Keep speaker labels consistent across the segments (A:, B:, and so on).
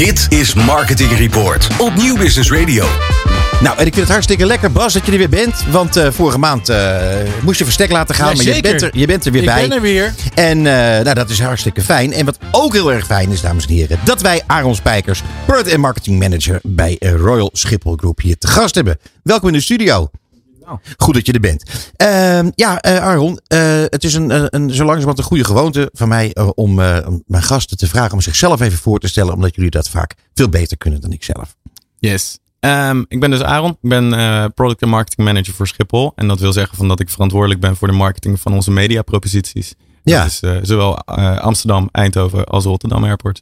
A: Dit is Marketing Report op Nieuw Business Radio.
B: Nou, en ik vind het hartstikke lekker, Bas, dat je er weer bent. Want eh, vorige maand eh, moest je verstek laten gaan,
C: Ja,
B: maar je bent, er, je bent er weer
C: Ik
B: bij.
C: ben er weer.
B: En eh, nou, dat is hartstikke fijn. En wat ook heel erg fijn is, dames en heren, dat wij Aaron Spijkers, Product en Marketing Manager bij Royal Schiphol Group hier te gast hebben. Welkom in de studio. Goed dat je er bent. Ehm, ja, Aaron, eh, het is een, een, zo langzamerhand een goede gewoonte van mij eh, om mijn gasten te vragen om zichzelf even voor te stellen, omdat jullie dat vaak veel beter kunnen dan ik zelf.
D: Yes. Ehm, ik ben dus Aaron. Ik ben Product en Marketing Manager voor Schiphol. En dat wil zeggen van dat ik verantwoordelijk ben voor de marketing van onze mediaproposities.
B: Ja.
D: Dat is zowel Amsterdam, Eindhoven als Rotterdam Airport.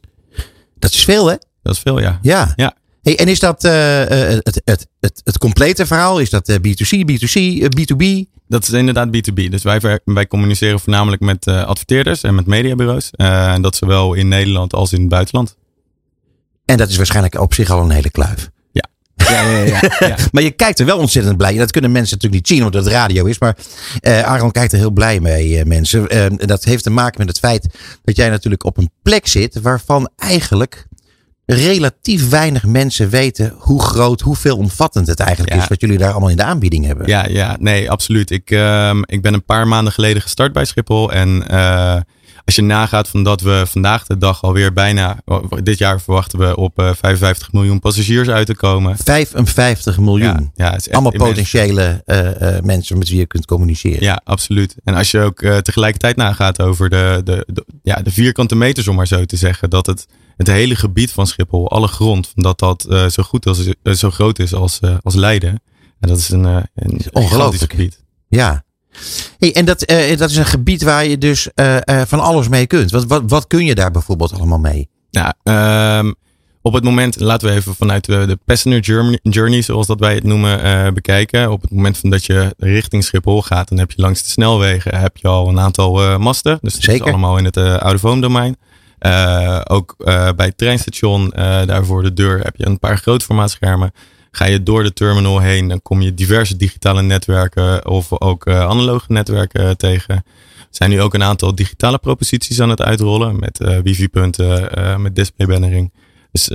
B: Dat is veel, hè?
D: Dat is veel, ja.
B: Ja.
D: Ja.
B: Hey, en is dat eh, eh, het, het, het, het complete verhaal? Is dat eh, B2C, B2C, eh, B2B?
D: Dat is inderdaad B2B. Dus wij, wij communiceren voornamelijk met eh, adverteerders en met mediabureaus. En dat zowel in Nederland als in het buitenland.
B: En dat is waarschijnlijk op zich al een hele kluif.
D: Ja, ja, ja. ja.
B: Maar je kijkt er wel ontzettend blij. Dat kunnen mensen natuurlijk niet zien omdat het radio is. Maar eh Aaron kijkt er heel blij mee, mensen. Eh, dat heeft te maken met het feit dat jij natuurlijk op een plek zit waarvan eigenlijk relatief weinig mensen weten hoe groot, hoe veelomvattend het eigenlijk
D: Ja.
B: is. Wat jullie daar allemaal in de aanbieding hebben.
D: Ja, ja, nee, absoluut. Ik, ehm, ik ben een paar maanden geleden gestart bij Schiphol. En eh, als je nagaat van dat we vandaag de dag alweer bijna, oh, dit jaar verwachten we op eh, 55 miljoen passagiers uit te komen.
B: 55 miljoen.
D: Ja, ja, het is echt
B: allemaal
D: immens.
B: potentiële eh, eh, mensen met wie je kunt communiceren.
D: Ja, absoluut. En als je ook eh, tegelijkertijd nagaat over de, de, de, ja, de vierkante meters, om maar zo te zeggen, dat het, het hele gebied van Schiphol, alle grond, dat dat eh, zo goed als, eh, zo groot is als, eh, als Leiden. En dat is een, eh een
B: ongelooflijk.
D: gebied.
B: Ja. Hey, en dat, eh, dat is een gebied waar je dus eh, eh, van alles mee kunt. Wat, wat, wat kun je daar bijvoorbeeld allemaal mee?
D: Nou, op het moment, laten we even vanuit de, de passenger journey, journey, zoals dat wij het noemen, bekijken. Op het moment van dat je richting Schiphol gaat, dan heb je langs de snelwegen heb je al een aantal masten. Dus dat
B: Zeker.
D: is allemaal in het oude domein. Eh, ook bij het treinstation, eh, daar voor de deur, heb je een paar grootformaatschermen. Ga je door de terminal heen, dan kom je diverse digitale netwerken of ook eh, analoge netwerken eh, tegen. Zijn nu ook een aantal digitale proposities aan het uitrollen met eh, wifi-punten, eh, met displaybannering. Dus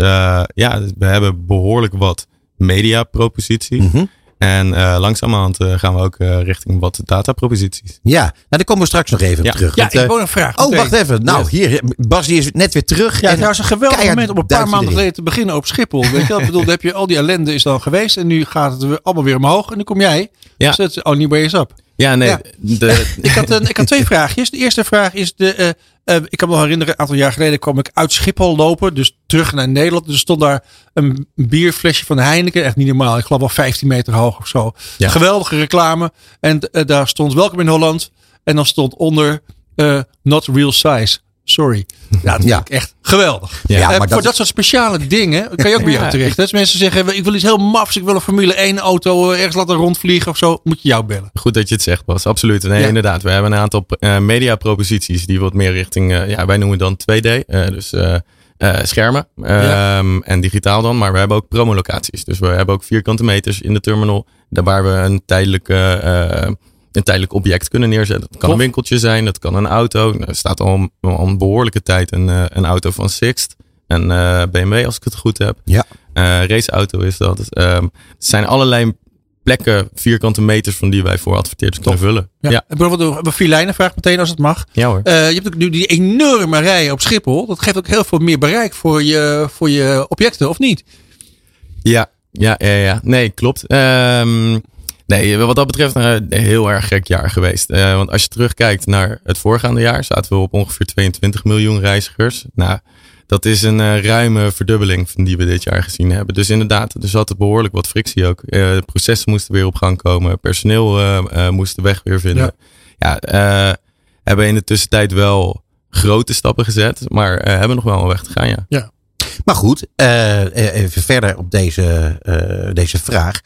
D: ja, we hebben behoorlijk wat media-proposities.
B: Mhm.
D: En eh langzamerhand eh, gaan we ook eh, richting wat data-proposities.
B: Ja, nou daar komen we straks nog even
D: Ja.
B: op terug.
C: Ja,
B: Want,
C: ik wil een vraag.
B: oh, wacht even. Nou, hier, Bas die is net weer terug.
C: Ja,
B: en
C: trouwens een geweldig
B: keihard
C: moment om een paar maanden geleden te beginnen op Schiphol. Weet je? Ik bedoel, dan heb je al die ellende is dan geweest. En nu gaat het weer allemaal weer omhoog. En dan kom jij.
D: Ja.
C: Dus het only way is up.
D: Ja, nee.
C: Ja.
D: De,
C: Ik had, een, ik had twee vraagjes. De eerste vraag is: de, eh, eh, ik kan me herinneren, een aantal jaar geleden kwam ik uit Schiphol lopen. Dus terug naar Nederland. Er stond daar een bierflesje van Heineken. Echt niet normaal. Ik geloof wel 15 meter hoog of zo.
D: Ja.
C: Geweldige reclame. En eh, daar stond Welkom in Holland. En dan stond onder Not Real Size. Sorry. Ja, dat
B: Ja.
C: vind ik echt geweldig.
B: Ja,
C: Eh,
B: maar
C: voor
B: dat-
C: dat soort speciale dingen kan je ook bij jou
D: Ja,
C: terecht. Als mensen zeggen, ik wil iets heel mafs. Ik wil een Formule 1 auto eh, ergens laten rondvliegen of zo. Moet je jou bellen.
D: Goed dat je het zegt, Bas. Absoluut. Nee,
C: Ja.
D: inderdaad. We hebben een aantal eh media-proposities die wat meer richting, eh, ja, wij noemen dan 2D. eh, dus eh, eh, schermen
C: Ja.
D: ehm, en digitaal dan. Maar we hebben ook promolocaties. Dus we hebben ook vierkante meters in de terminal. Daar waar we een tijdelijk, eh, een tijdelijk object kunnen neerzetten. Dat kan een winkeltje zijn, dat kan een auto. Nou, Er staat al, al een behoorlijke tijd een, eh, een auto van Sixt. Een eh, BMW, als ik het goed heb.
B: Ja.
D: Eh, raceauto is dat. Ehm, het zijn allerlei plekken, vierkante meters van die wij voor adverteerders kunnen vullen.
C: Ja.
D: Ja,
C: En bijvoorbeeld een vier lijnen vraag meteen als het mag.
D: ja hoor.
C: Je hebt ook nu die enorme rijen op Schiphol. Dat geeft ook heel veel meer bereik voor je, voor je objecten, of niet?
D: Ja, ja, ja, ja. Nee, klopt. Ehm, nee, wat dat betreft een heel erg gek jaar geweest. Eh, want als je terugkijkt naar het voorgaande jaar, zaten we op ongeveer 22 miljoen reizigers. Nou, dat is een eh, ruime verdubbeling van die we dit jaar gezien hebben. Dus inderdaad, er zat behoorlijk wat frictie ook. Eh, processen moesten weer op gang komen. Personeel eh, eh, moest de weg weer vinden. Ja, eh, hebben in de tussentijd wel grote stappen gezet, maar eh, hebben nog wel een weg te gaan, ja.
B: Maar goed, eh, even verder op deze, eh, deze vraag.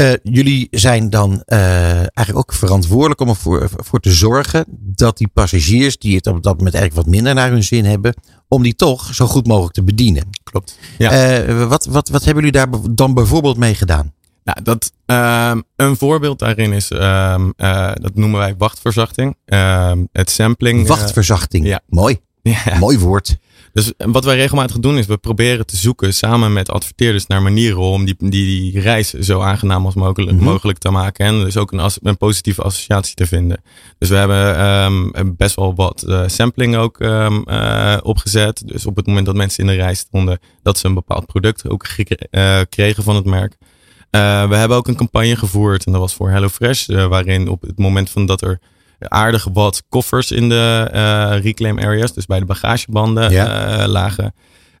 B: Eh, jullie zijn dan eh, eigenlijk ook verantwoordelijk om ervoor voor te zorgen dat die passagiers die het op dat moment eigenlijk wat minder naar hun zin hebben, om die toch zo goed mogelijk te bedienen.
D: Klopt. Ja.
B: Eh, wat, wat, wat hebben jullie daar dan bijvoorbeeld mee gedaan?
D: Nou, dat, ehm, een voorbeeld daarin is, ehm, eh, dat noemen wij wachtverzachting. Ehm, het sampling.
B: Wachtverzachting.
D: ja.
B: Mooi.
D: ja,
B: Mooi woord.
D: Dus wat wij regelmatig doen is we proberen te zoeken samen met adverteerders naar manieren om die, die, die reis zo aangenaam als mogelijk,
B: Mhm.
D: mogelijk te maken. En dus ook een, een positieve associatie te vinden. Dus we hebben ehm, best wel wat eh, sampling ook ehm, eh, opgezet. Dus op het moment dat mensen in de rij stonden, dat ze een bepaald product ook eh, kregen van het merk. We hebben ook een campagne gevoerd en dat was voor HelloFresh, waarin op het moment van dat er aardig wat koffers in de eh, reclaim areas, dus bij de bagagebanden,
B: Ja.
D: eh, lagen.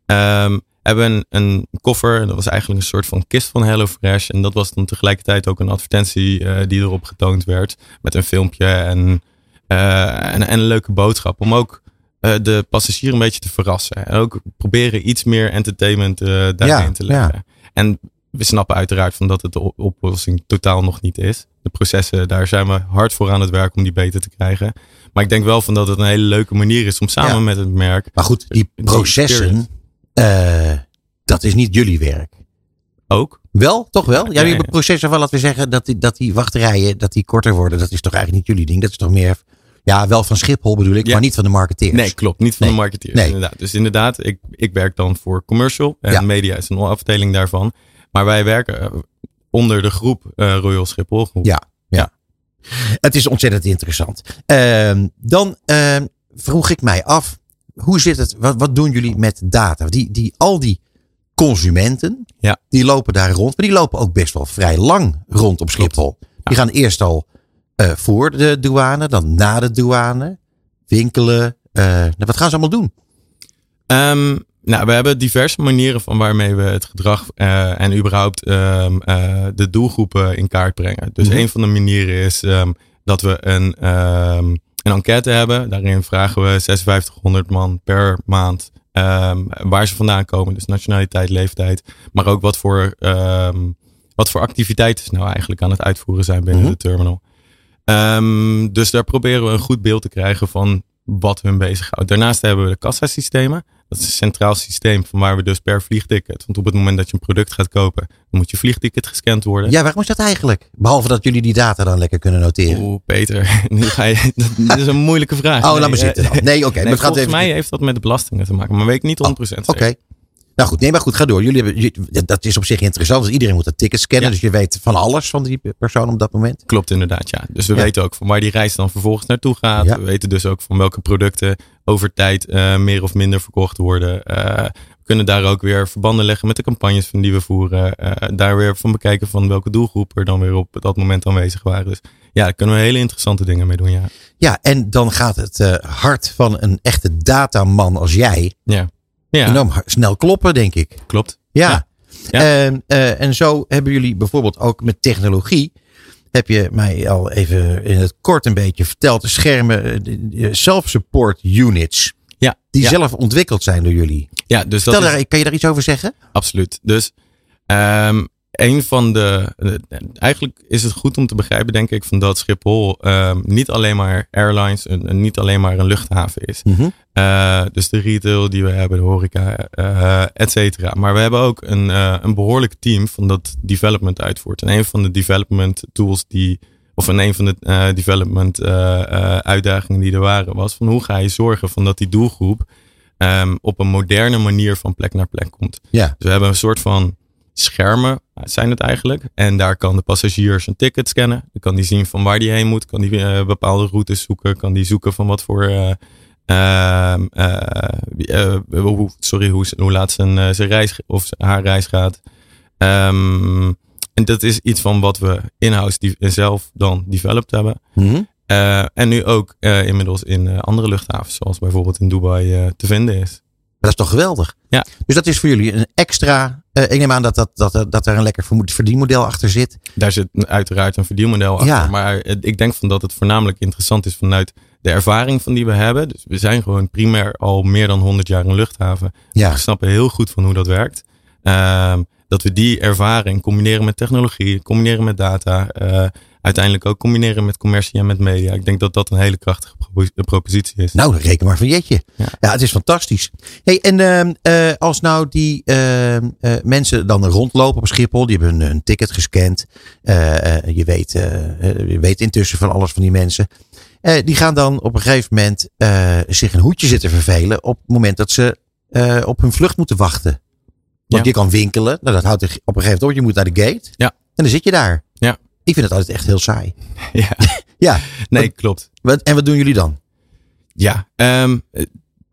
D: Ehm, hebben een, een koffer, en dat was eigenlijk een soort van kist van HelloFresh. En dat was dan tegelijkertijd ook een advertentie eh, die erop getoond werd. Met een filmpje en, en, en een leuke boodschap. Om ook de passagier een beetje te verrassen. En ook proberen iets meer entertainment daarin
B: Ja,
D: te leggen. En we snappen uiteraard van dat het de op- oplossing totaal nog niet is. De processen, daar zijn we hard voor aan het werk om die beter te krijgen. Maar ik denk wel van dat het een hele leuke manier is om samen
B: Ja.
D: met het merk.
B: Maar goed, die processen, eh, dat is niet jullie werk.
D: Ook.
B: Wel, toch wel? Ja,
D: Ja, ja.
B: processen van, laten we zeggen, dat die, dat die wachtrijen dat die korter worden. Dat is toch eigenlijk niet jullie ding? Dat is toch meer, ja, wel van Schiphol bedoel ik, maar niet van de marketeers.
D: Nee, klopt. Niet van
B: Nee.
D: de marketeers.
B: Nee.
D: Inderdaad. Dus inderdaad, ik, ik werk dan voor commercial. En media is een afdeling daarvan. Maar wij werken eh, onder de groep eh, Royal Schiphol groep.
B: Ja. Het is ontzettend interessant. Ehm, dan ehm, vroeg ik mij af, hoe zit het, wat, wat doen jullie met data? Die, die, al die consumenten,
D: Ja.
B: die lopen daar rond, maar die lopen ook best wel vrij lang rond op Schiphol. Die gaan eerst al eh, voor de douane, dan na de douane, winkelen. nou, wat gaan ze allemaal doen?
D: Ehm, nou, we hebben diverse manieren van waarmee we het gedrag eh, en überhaupt ehm, eh, de doelgroepen in kaart brengen. Dus
B: Mhm.
D: een van de manieren is ehm, dat we een, ehm, een enquête hebben. Daarin vragen we 5600 man per maand waar ze vandaan komen. Dus nationaliteit, leeftijd. Maar ook wat voor, wat voor activiteiten ze nou eigenlijk aan het uitvoeren zijn binnen
B: Mhm.
D: de terminal. Dus daar proberen we een goed beeld te krijgen van wat hun bezighoudt. Daarnaast hebben we de kassasystemen. Dat is een centraal systeem van waar we dus per vliegticket. Want op het moment dat je een product gaat kopen, dan moet je vliegticket gescand worden.
B: Ja, waarom is dat eigenlijk? Behalve dat jullie die data dan lekker kunnen noteren.
D: Oeh, Peter, nu ga je, dat is een moeilijke vraag.
B: Oh,
D: Nee,
B: laat maar
D: eh,
B: zitten dan. Nee, oké.
D: nee, volgens
B: even...
D: mij heeft dat met de belastingen te maken, maar weet ik niet 100%
B: Oké. Nou goed, nee, maar goed, ga door. Jullie hebben, jullie- dat is op zich interessant. Dus iedereen moet dat ticket scannen.
D: Ja.
B: Dus je weet van alles van die persoon op dat moment.
D: Klopt inderdaad, ja. Dus we
B: Ja.
D: weten ook van waar die reis dan vervolgens naartoe gaat.
B: Ja.
D: We weten dus ook van welke producten over tijd eh, meer of minder verkocht worden. Eh, we kunnen daar ook weer verbanden leggen met de campagnes van die we voeren. Eh, daar weer van bekijken van welke doelgroepen er dan weer op dat moment aanwezig waren. Dus ja, daar kunnen we hele interessante dingen mee doen, ja.
B: Ja, en dan gaat het hart van een echte dataman als jij
D: Ja, ja
B: enorm snel kloppen, denk ik.
D: klopt.
B: Ja. En, eh, en zo hebben jullie bijvoorbeeld ook met technologie. Heb je mij al even in het kort een beetje verteld. De schermen, eh, de self-support units.
D: Ja,
B: Die
D: ja.
B: zelf ontwikkeld zijn door jullie.
D: ja dus dat
B: Stel
D: is-
B: daar, kan je daar iets over zeggen?
D: Absoluut. Dus ehm een van de. Eigenlijk is het goed om te begrijpen, denk ik, van dat Schiphol ehm, niet alleen maar airlines en, niet alleen maar een luchthaven is. Eh, dus de retail die we hebben, de horeca, eh et cetera. Maar we hebben ook een, eh, een behoorlijk team van dat development uitvoert. En een van de development tools die. Of een, een van de development uitdagingen die er waren, was van hoe ga je zorgen van dat die doelgroep ehm, op een moderne manier van plek naar plek komt.
B: Ja.
D: Dus we hebben een soort van schermen, zijn het eigenlijk. En daar kan de passagier zijn ticket scannen. Dan kan die zien van waar die heen moet. Kan die eh, bepaalde routes zoeken. Kan die zoeken van wat voor... eh, ehm, eh, hoe, sorry, hoe, hoe laat zijn, zijn reis of haar reis gaat. Ehm, en dat is iets van wat we in-house die- zelf dan developed hebben.
B: Mhm.
D: En nu ook inmiddels in andere luchthavens, zoals bijvoorbeeld in Dubai te vinden is.
B: Dat is toch geweldig?
D: Ja.
B: Dus dat is voor jullie een extra. Eh, ik neem aan dat, dat, dat, dat er een lekker verdienmodel achter zit.
D: Daar zit uiteraard een verdienmodel achter.
B: Ja.
D: Maar het- ik denk van dat het voornamelijk interessant is vanuit de ervaring van die we hebben. Dus we zijn gewoon primair al meer dan 100 jaar een luchthaven.
B: Ja.
D: We snappen heel goed van hoe dat werkt. Ehm, dat we die ervaring combineren met technologie, combineren met data. eh, uiteindelijk ook combineren met commercie en met media. Ik denk dat dat een hele krachtige propo- propositie is.
B: Nou, reken maar van jetje. Ja,
D: Ja.
B: het is fantastisch. Hey, en ehm, eh, als nou die ehm, eh, mensen dan rondlopen op Schiphol, die hebben een, een ticket gescand. Eh, eh, je, weet, eh, eh, je weet intussen van alles van die mensen. Eh, die gaan dan op een gegeven moment eh, zich een hoedje zitten vervelen op het moment dat ze eh, op hun vlucht moeten wachten. Want
D: Ja.
B: je kan winkelen. Nou, dat houdt op een gegeven moment op. Je moet naar de gate.
D: Ja.
B: En dan zit je daar. Ik vind het altijd echt heel saai.
D: Ja,
B: Ja.
D: nee, klopt.
B: Wat, en wat doen jullie dan?
D: Ja, ehm, eh,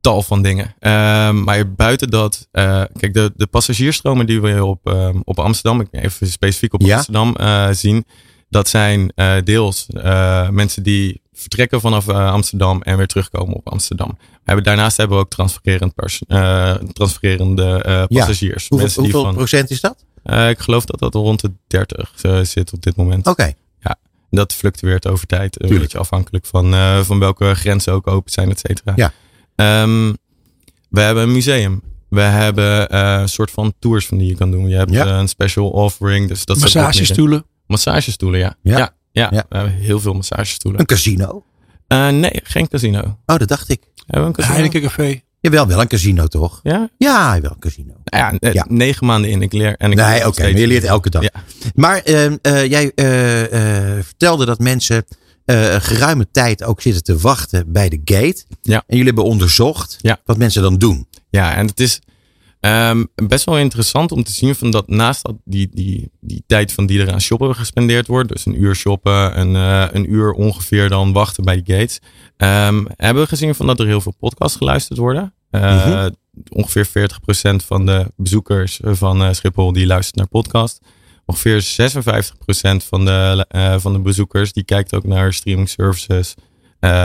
D: tal van dingen. Ehm, maar buiten dat, eh, kijk, de, de passagiersstromen die we op, ehm, op Amsterdam, ik even specifiek op
B: Ja.
D: Amsterdam eh, zien, dat zijn deels mensen die vertrekken vanaf Amsterdam en weer terugkomen op Amsterdam. We hebben, daarnaast hebben we ook transfererend pers- transfererende
B: Ja.
D: passagiers.
B: Hoeveel,
D: die
B: hoeveel
D: van,
B: procent is dat?
D: Eh, ik geloof dat dat rond de 30 eh, zit op dit moment.
B: Oké.
D: Dat fluctueert over tijd. Een
B: Tuurlijk.
D: beetje afhankelijk van, eh, van welke grenzen ook open zijn, et cetera.
B: Ja.
D: Ehm, we hebben een museum. We hebben eh, een soort van tours van die je kan doen. Je hebt
B: Ja.
D: een special offering. Dus dat.
C: Massagestoelen.
D: Massagestoelen, ja.
B: Ja.
D: Ja. ja.
B: Ja.
D: We hebben heel veel massagestoelen.
B: Een casino.
D: Eh, nee, geen casino.
B: Oh, dat dacht ik.
D: Hebben we een casino?
C: Heineken Café.
B: Jawel, wel een casino toch?
D: Ja?
B: Ja, wel een casino.
D: Nou ja, eh,
B: Ja.
D: negen maanden in. Ik leer. En ik
B: Nee, oké. maar je leert elke dag.
D: Ja.
B: Maar eh, jij eh, eh, vertelde dat mensen een geruime tijd ook zitten te wachten bij de gate.
D: Ja.
B: En jullie hebben onderzocht
D: Ja.
B: wat mensen dan doen.
D: Ja, en het is ehm, best wel interessant om te zien van dat naast dat die, die, die tijd van die eraan shoppen gespendeerd wordt, dus een uur shoppen, een, eh, een uur ongeveer dan wachten bij de gates, ehm, hebben we gezien van dat er heel veel podcasts geluisterd worden. Eh,
B: Mhm.
D: Ongeveer 40% van de bezoekers van eh, Schiphol die luistert naar podcast. Ongeveer 56% van de, van de bezoekers die kijkt ook naar streaming services.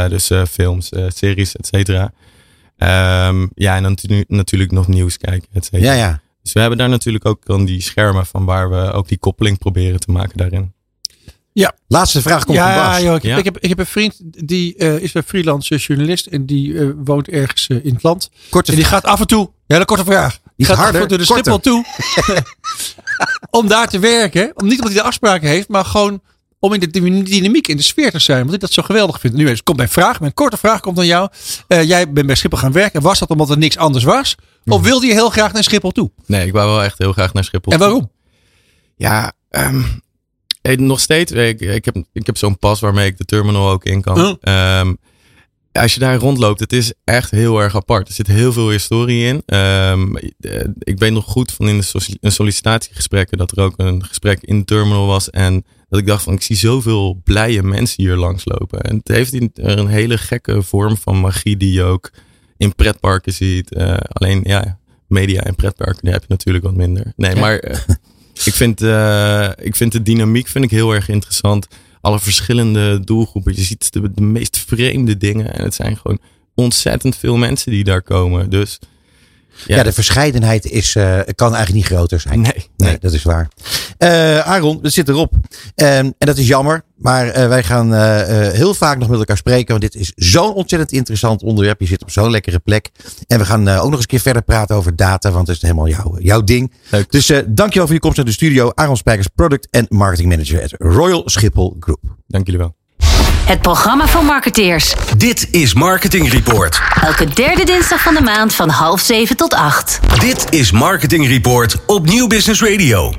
D: Dus films, series, et cetera. Ehm, ja, en dan natu- natuurlijk nog nieuws kijken, et cetera.
B: Ja, ja.
D: Dus we hebben daar natuurlijk ook dan die schermen van waar we ook die koppeling proberen te maken daarin.
B: Laatste vraag komt van
C: Ja,
B: Bas.
C: joh, ik,
D: Ja.
C: ik, heb, ik heb een vriend die eh, is een freelance journalist en die eh, woont ergens eh, in het land.
B: Korte
C: En die gaat af en toe, ja, een korte vraag. Die gaat
B: harder,
C: af en toe de
B: korter.
C: Schiphol toe. om daar te werken. Om, niet omdat hij de afspraken heeft, maar gewoon om in de dy- dynamiek, in de sfeer te zijn. Want ik dat zo geweldig vind. Nu eens, komt mijn vraag, mijn korte vraag komt aan jou. Eh, jij bent bij Schiphol gaan werken. Was dat omdat er niks anders was?
B: Mhm.
C: Of wilde je heel graag naar Schiphol toe?
D: Nee, ik wou wel echt heel graag naar Schiphol.
C: En waarom?
D: Ja, ehm, eh, nog steeds. Ik, ik heb, ik heb zo'n pas waarmee ik de terminal ook in kan. Ehm, als je daar rondloopt, het is echt heel erg apart. Er zit heel veel historie in. Ehm, eh, ik weet nog goed van in de sollicitatiegesprekken dat er ook een gesprek in de terminal was. En dat ik dacht van, ik zie zoveel blije mensen hier langslopen. En het heeft een, een hele gekke vorm van magie die je ook in pretparken ziet. Eh, alleen, ja, media en pretparken, daar heb je natuurlijk wat minder. Nee,
B: Ja.
D: maar eh, ik, vind, eh, ik vind de dynamiek vind ik heel erg interessant. Alle verschillende doelgroepen. Je ziet de, de meest vreemde dingen. En het zijn gewoon ontzettend veel mensen die daar komen. Dus
B: Ja, de verscheidenheid is, eh, kan eigenlijk niet groter zijn.
D: nee,
B: Nee,
D: nee.
B: dat is waar. Eh Aaron, we zitten erop. Ehm, en dat is jammer. Maar eh, wij gaan heel vaak nog met elkaar spreken. Want dit is zo'n ontzettend interessant onderwerp. Je zit op zo'n lekkere plek. En we gaan ook nog eens een keer verder praten over data. Want dat is helemaal jouw, jouw ding.
D: Leuk.
B: Dus dankjewel voor je komst naar de studio. Aaron Spijkers, Product en Marketing Manager at Royal Schiphol Group.
D: Dank jullie wel.
E: Het programma voor marketeers.
A: Dit is Marketing Report.
E: Elke derde dinsdag van de maand van half zeven tot acht.
A: Dit is Marketing Report op Nieuw Business Radio.